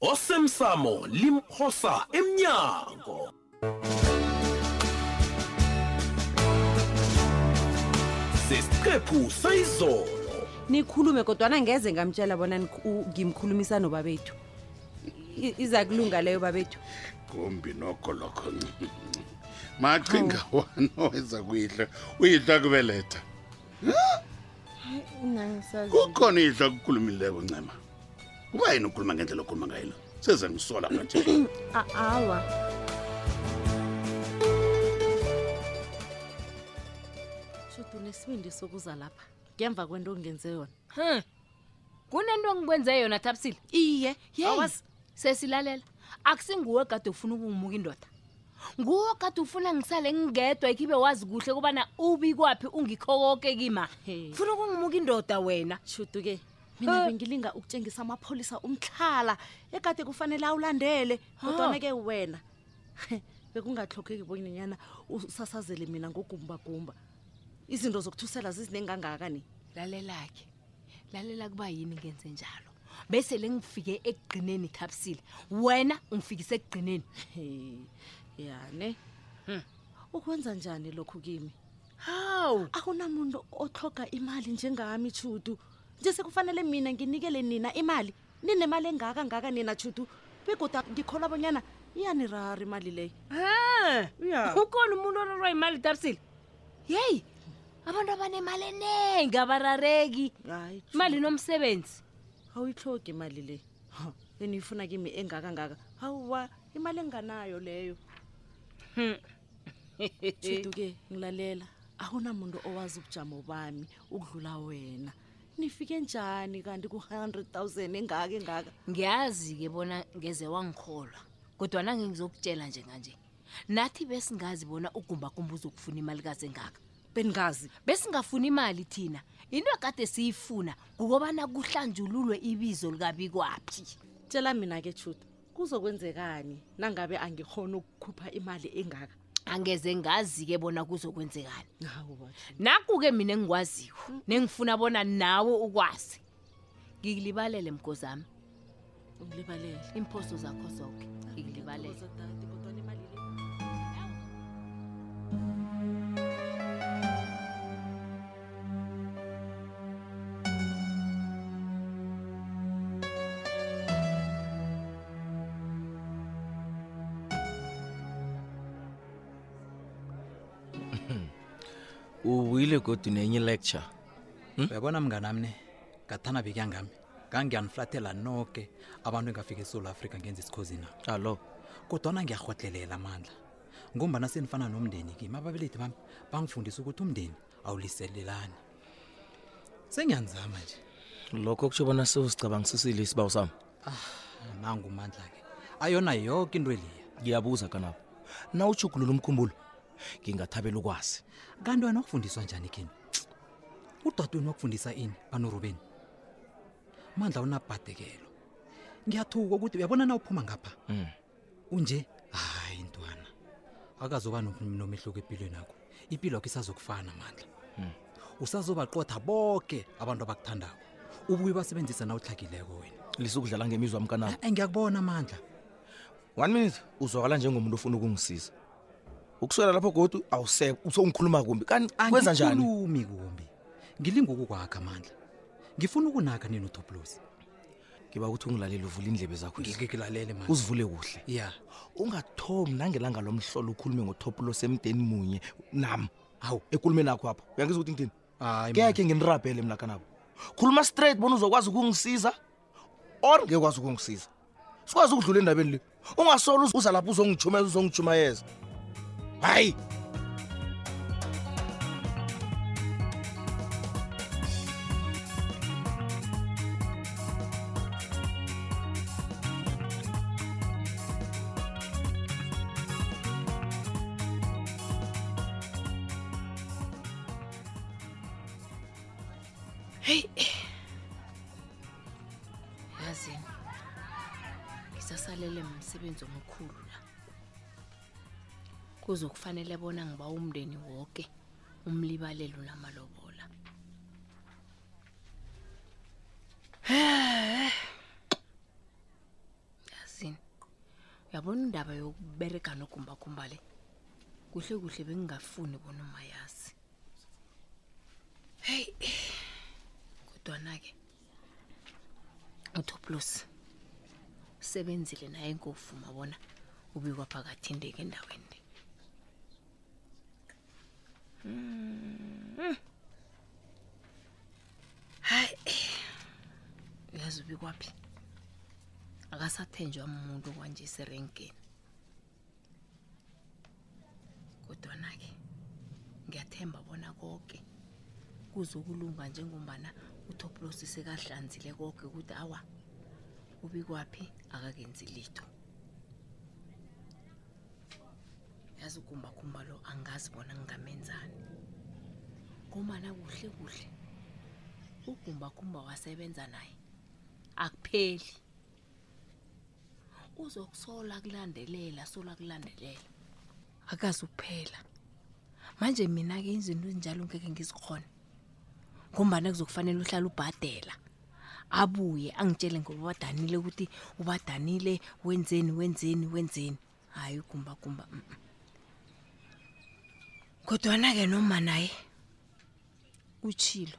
osemsamo limphosa emnyango sesiqephu sayizolo nikhulume kodwana ngeze ngamtshela bona nik- u- ngimkhulumisa nobabethu I- iza kulunga leyo babethu kumbi nokho lokho maqinga wani oweza kuyidla uyidla kubeletha kukhona idla kukhulumileko ncema kuba yini ukhuluma ngendlela okhuluma ngayo la seze ngisola manje awa shuthi unesibindi sokuza lapha ngemva kwento ongenze yona kunento engikwenze yona thabisile iye Yey. Awas- sesilalela akusinguwe kade ufuna ukungimuka indoda nguwo kade ufuna ngisale ngingedwa ikhibe wazi kuhle kubana ubikwaphi ungikhokoke kima funa ukungimuka indoda wena shuduke mina bengilinga ukutshengisa amapholisa umtlhala ekade kufanele awulandele kodwana ke wena bekungatlhogeki bonyanyana usasazele mina ngogumbagumba izinto zokuthusela zizinengangaka ni lalela-ke lalela kuba yini ngenze njalo bese le ngifike ekugcineni khabusile wena ungifikise ekugcineni yane hmm. ukwenza njani lokhu kimi hawu akunamuntu othoga imali njengami chudu nje sekufanele mina nginikele nina imali ninemali engaka ngaka nina chudu begoda ngikholwa abonyana iyanirara imali leyo um ukhona umuntu ololwa imali tabsile yeyi abantu abanemali enengi abarareki hayi imali nomsebenzi awuyihlogi imali le Ha, eniyifuna kimi engaka ngaka hawuwa imali enganayo leyo Hmm. tshudu-ke ngilalela akunamuntu owazi ubujamo bami ukudlula wena nifike njani kanti ku-hundred thousand engaka engaka ngiyazi-ke bona ngeze wangikholwa kodwa nangengizokutshela njenganje nathi besingazi bona ugumba kumbuzo ukufuna imali kazi engaka beningazi besingafuni imali thina into ekade siyifuna ngukobana kuhlanjululwe ibizo likabikwaphi tshela mina-ke juda kuzokwenzekani nangabe angikhona ukukhupha imali engaka angeze ngazi-ke bona kuzokwenzekani naku-ke mina engikwaziko nengifuna bona nawe ukwazi ngikulibalele mgozami ngilibalele iimphoso zakho zoke ngikulibalele ubuyile godu nenye lecture hmm? uyabona mnganami ne ngathana bekyangami ngangiyaniflathela noke abantu engafika esoul africa ngenza isikhozina alo kodwana ngiyarhodlelela amandla ngombana senifana nomndeni kimi ababelethi bami bangifundisa ukuthi umndeni awuliselelani sengiyanizama nje lokho kusho bona sewusicabangisisile isibawu sami ah nangumandla-ke ayona yoke into eliya ngiyabuza kanabo na uchukulula umkhumbulo ngingathabela ukwazi kanti wena wakufundiswa njani kini udadweni wakufundisa ini kanorubeni mandla unabhadekelo ngiyathuka ukuthi uyabona na uphuma ngapha mm. unje hayi ntwana akazoba nomehluko empilweni yakho impilo yakho isazokufana mandla mm. usazobaqotha bonke abantu abakuthandayo ubuye basebenzisa na utlhagileko wena lisukudlala ngemizwa mkanabo eh, ngiyakubona mandla one minute uzwakala njengomuntu ofuna ukungisiza ukuswela lapho godu awuseko usongikhuluma kumbi kanti kwenza njani angikhulumi kumbi ngilinga ukukwakha amandla ngifuna ukunaka nini utoplosi ngiba ukuthi ungilalele uvule indlebe zakho ezi. ngilalele manje uzivule kuhle ya ungathomi nangelanga lomhlolo ukhulume ngotoplosi emdeni munye nam hawu ekulumeni akho apho uyangizwa ukuthi ngithini hayi man. kekhe nginirabhele mna kanabo khuluma straight bona uzokwazi ukungisiza or ngeke kwazi ukungisiza sikwazi ukudlula endabeni le ungasolo uza lapho uzongijhumeza uzongijhumayeza hayi yazini ngisasalele msebenzi omkhulu la kuzokufanele bona ngiba umndeni woke umlibalelo namalobola yazini uyabona indaba yokubereka nogumbagumba le kuhle kuhle bengingafuni bona umayazi heyi kodwana-ke utoplos sebenzile naye ngokuvuma bona ubikwa phakathi indeke endaweni le hmm. hayi uyazi ubikwaphi akasathenjwa muntu kwanje serenkeni kodwana-ke ngiyathemba bona koke kuzokulunga njengombana utoplosi sekahlanzile koke ukuthi awa ubikwaphi akakenzi litho yazi ukumbakumba lo angazi bona ngingamenzani ngomana kuhle kuhle ugumbakumba wasebenza naye akupheli uzokusola kulandelela sola kulandelela akazi ukuphela manje mina-ke izinto ezinjalo ngeke ngizikhona ngombana kuzokufanele uhlala ubhadela abuye angitshele ngoba ubadanile ukuthi ubadanile wenzeni wenzeni wenzeni hhayi ugumbagumba mm -mm. kodwana-ke noma naye utshilo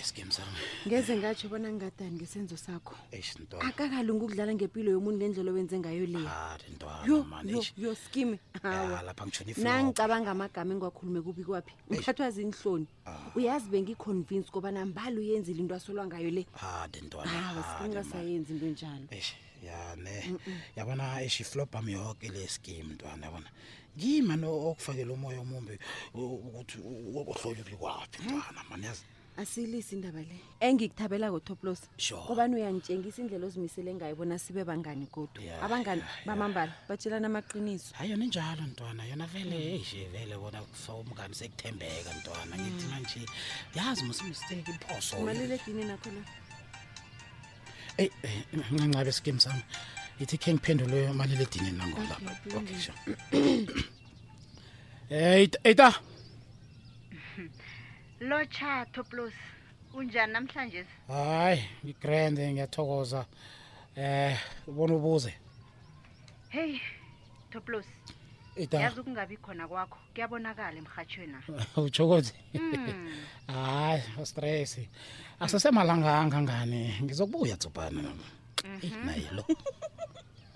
esigemsam ngeze ngatsho bona ngingadani ngesenzo sakho eish ntwana akakalungi ukudlala ngempilo yomuntu ngendlela owenze ngayo leya ah yo ntwana yo mani eish yo skimi hawa Ah, lapha ngitshona iflop nangicabanga amagama engiwakhulume kubi kwaphi ngiphathwa zinhloni Ah. uyazi bengiconvince kobana mbali uyenzile into asolwa ngayo le ah de ntwana hawa ah, skimi de man. kasayenzi into enjalo eish ya ne yabona eish iflop am yoke le scheme ntwana yabona ngima no okufakela umoya omumbi u- ukuthi uhloyo likwaphi mntwana manyazi asilisi indaba le engikuthabelako toplos Sure. kobani uyangitshengisa indlela ozimisele ngayo bona sibe bangani kodwa Yeah, abangani yeah, yeah. bamambala batshelana amaqiniso hayi yona injalo ntwana yona vele eyi nje vele bona kufa umngani sekuthembeka ntwana ngithi manje yazi musimisteki iphoso umaliledini nakho lo eyi ngincabe esikimu sami ithi khe ngiphendule umaliledini nangolapha okay sure hey eta lotsha toplos unjani namhlanje hayi ngigrand ngiyathokoza eh ubona ubuze hey toplos yazi ukungabi khona kwakho kuyabonakala emhatshweni uthokoze hmm. hayi ustress asesemalanga angangani ngizokubuya dzubhana nam mhm. naye lo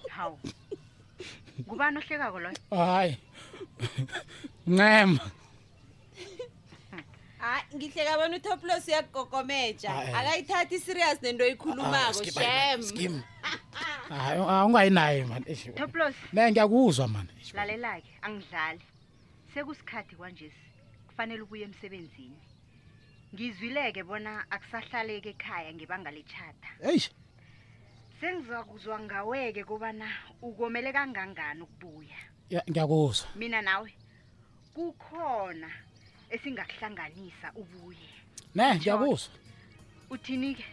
hawu ngubani ohlekako loyo hayi ncema hayi ngihleka bona utoplos uyakugogomeja akayithathi iserious nento oyikhulumako ah, shem hayi ungayinaye mani toplos ne ngiyakuzwa mani lalelake angidlali sekusikhathi kwanjesi kufanele ubuye emsebenzini ngizwileke bona akusahlaleki ekhaya ngebanga letshata eish sengizakuzwa ngaweke kobana ukomele kangangani ukubuya Ya, ngiyakuzwa mina nawe kukhona esingakuhlanganisa ubuye ne ngiyakuzwa uthini-ke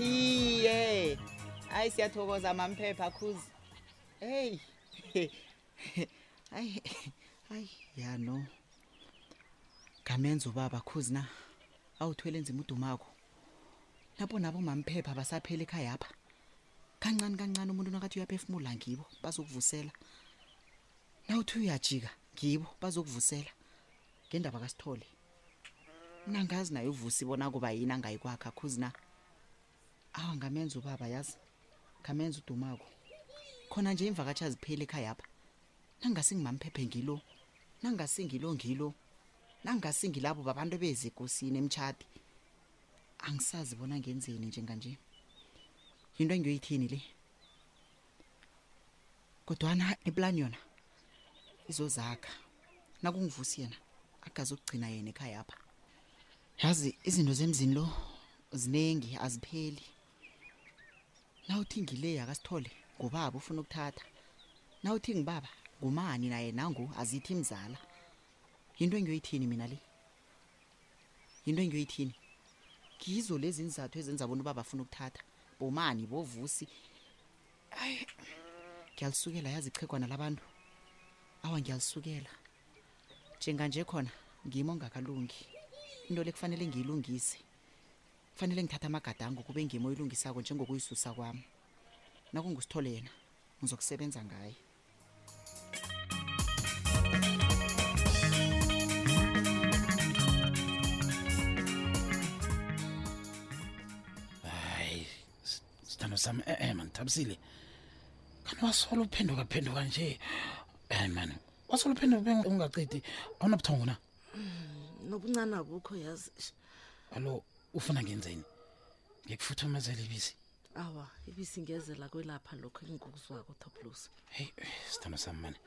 iye hayi siyathokoza mamphepha khuzi heyi hayi hayi ya no ngamenza ubaba khuzi na awuthwele nzima udumako lapho nabo mamphepha basaphela ekhaya apha kancane kancane umuntu nakathi uyaphefumula ngibo bazokuvusela nawuthi uyajika ngibo bazokuvusela ngendaba kasithole mna ngazi naye uvusi bona kuba yini angayikwakha khuzi na awa ngamenza ubaba yazi ngamenza udumako khona nje imvakatsha zipheli ekhayapha nangasingimamphephe ngilo nangasingilo ngilo nangasingilabo babantu ebezi ekosini emtshadi angisazi bona ngenzeni njenganje yinto engiyoyithini le kodwana iplan yona izozakha nakungivusi yena akazokugcina yena ekhaya apha yazi izinto zemzini lo ziningi azipheli na uthi ngile yakasithole ngubaba ufuna ukuthatha na uthi ngibaba ngumani naye nangu azithi mzala yinto engiyoyithini mina le yinto engiyoyithini ngizo lezi nizathu ezenza bona uba bafuna ukuthatha bomani bovusi ayi ngiyalusukela yazi ichegwana labantu awa ngiyalusukela njenganje khona ngimo ongakalungi into le kufanele ngiyilungise kufanele ngithatha amagadango kube ngimo oyilungisako njengokuyisusa kwami nakungusithole yena ngizokusebenza ngaye hayi s- sithando sami e-e eh, mani thabisile kanti wasola uphenduka phenduka nje hayi mani wasola uphenduka be ungaqedi awunabuthongo na nobuncane abukho yazi alo ufuna ngenzeni ngikufuthumezela ibisi awa ibisingezela kwelapha lokho engikuzwako toplos heyi sithando sami mani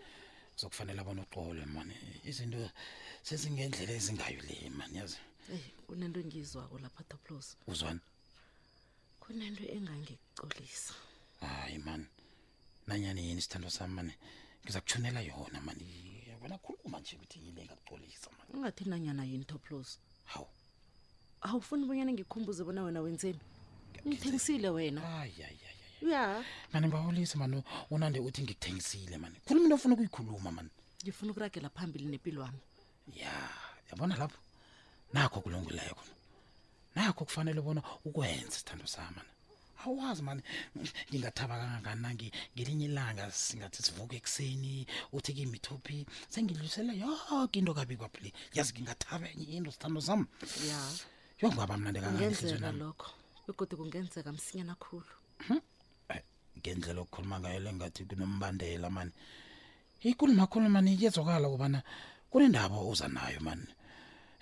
zokufanele abona uxole mani izinto sezingendlela ezingayo le mani yazi eyi kunento engiyizwako lapha toplos uzwani kunento engangikucolisa hayi mani nanyani yini sithando sami mani ngiza kutshonela yona mani wena khuluma nje ukuthi yini engakucolisa mani ungathi nanyana yini toplos hawu awufuni bonyana ngikhumbuze bona wena wenzeni ngithengisile wena ya mani ngibawulise mani unande uthi ngikuthengisile mani khuluma into ofuna ukuyikhuluma mani ngifuna ukuragela phambili nempilo wami ya yabona lapho nakho kulungileyo khona nakho kufanele bona ukwenze sithando sama awazi mani ngingathaba kangangana ngelinye ilanga singathi sivuke ekuseni uthi kimithuphi sengidlulisele yoke into kabi kwaphile yazi ngingathaba enye into sithando sam ya yo ngaba mna ndekangangenzeka lokho begodwa kungenzeka msinyana khulu hm? eh, ngendlela okukhuluma ngayo lengathi kunombandela mani ikulumakhuluma niyezwakala ukubana kunendaba uza nayo mani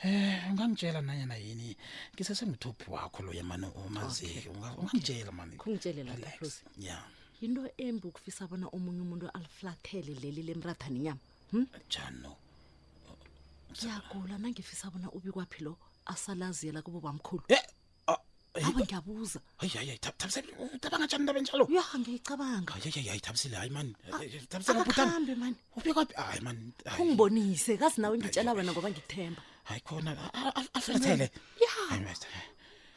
Eh ungangitshela nanyana yini ngisesengithuphi wakho lo yamani umazeki ungangitshela mani Kungitshele la Rose. Yeah. Yinto embi ukufisa bona omunye umuntu aliflathele leli lemratha nenyama. Hm? Jano. Ngiyagula nangifisa bona ubi kwaphi lo asalaziyela kubo bamkhulu. Ah, hey, awa ngiyabuza hayi hayi hayi Thab- thabisile ucabanga njani indaba enjalo ya ngiyicabanga hayi hayi hayi thabisile hayi mani Ah, thabisile bhutana akakhambi mani ufike kwaphi hayi mani hayi. ungibonise kazi nawe ngitshela wena ngoba ngikuthemba hayi khona a- a- a- aflathele ya hayi mani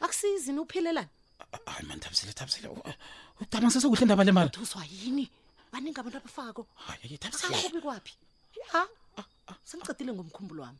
akusizi ni uphilelani hayi mani thabisile thabisile u- u- ucabanga sesekuhle indaba le mali thuswa yini baningi abantu abafako hayi hayi thabisile akangabi kwaphi ya sengiqedile ngomkhumbulo wami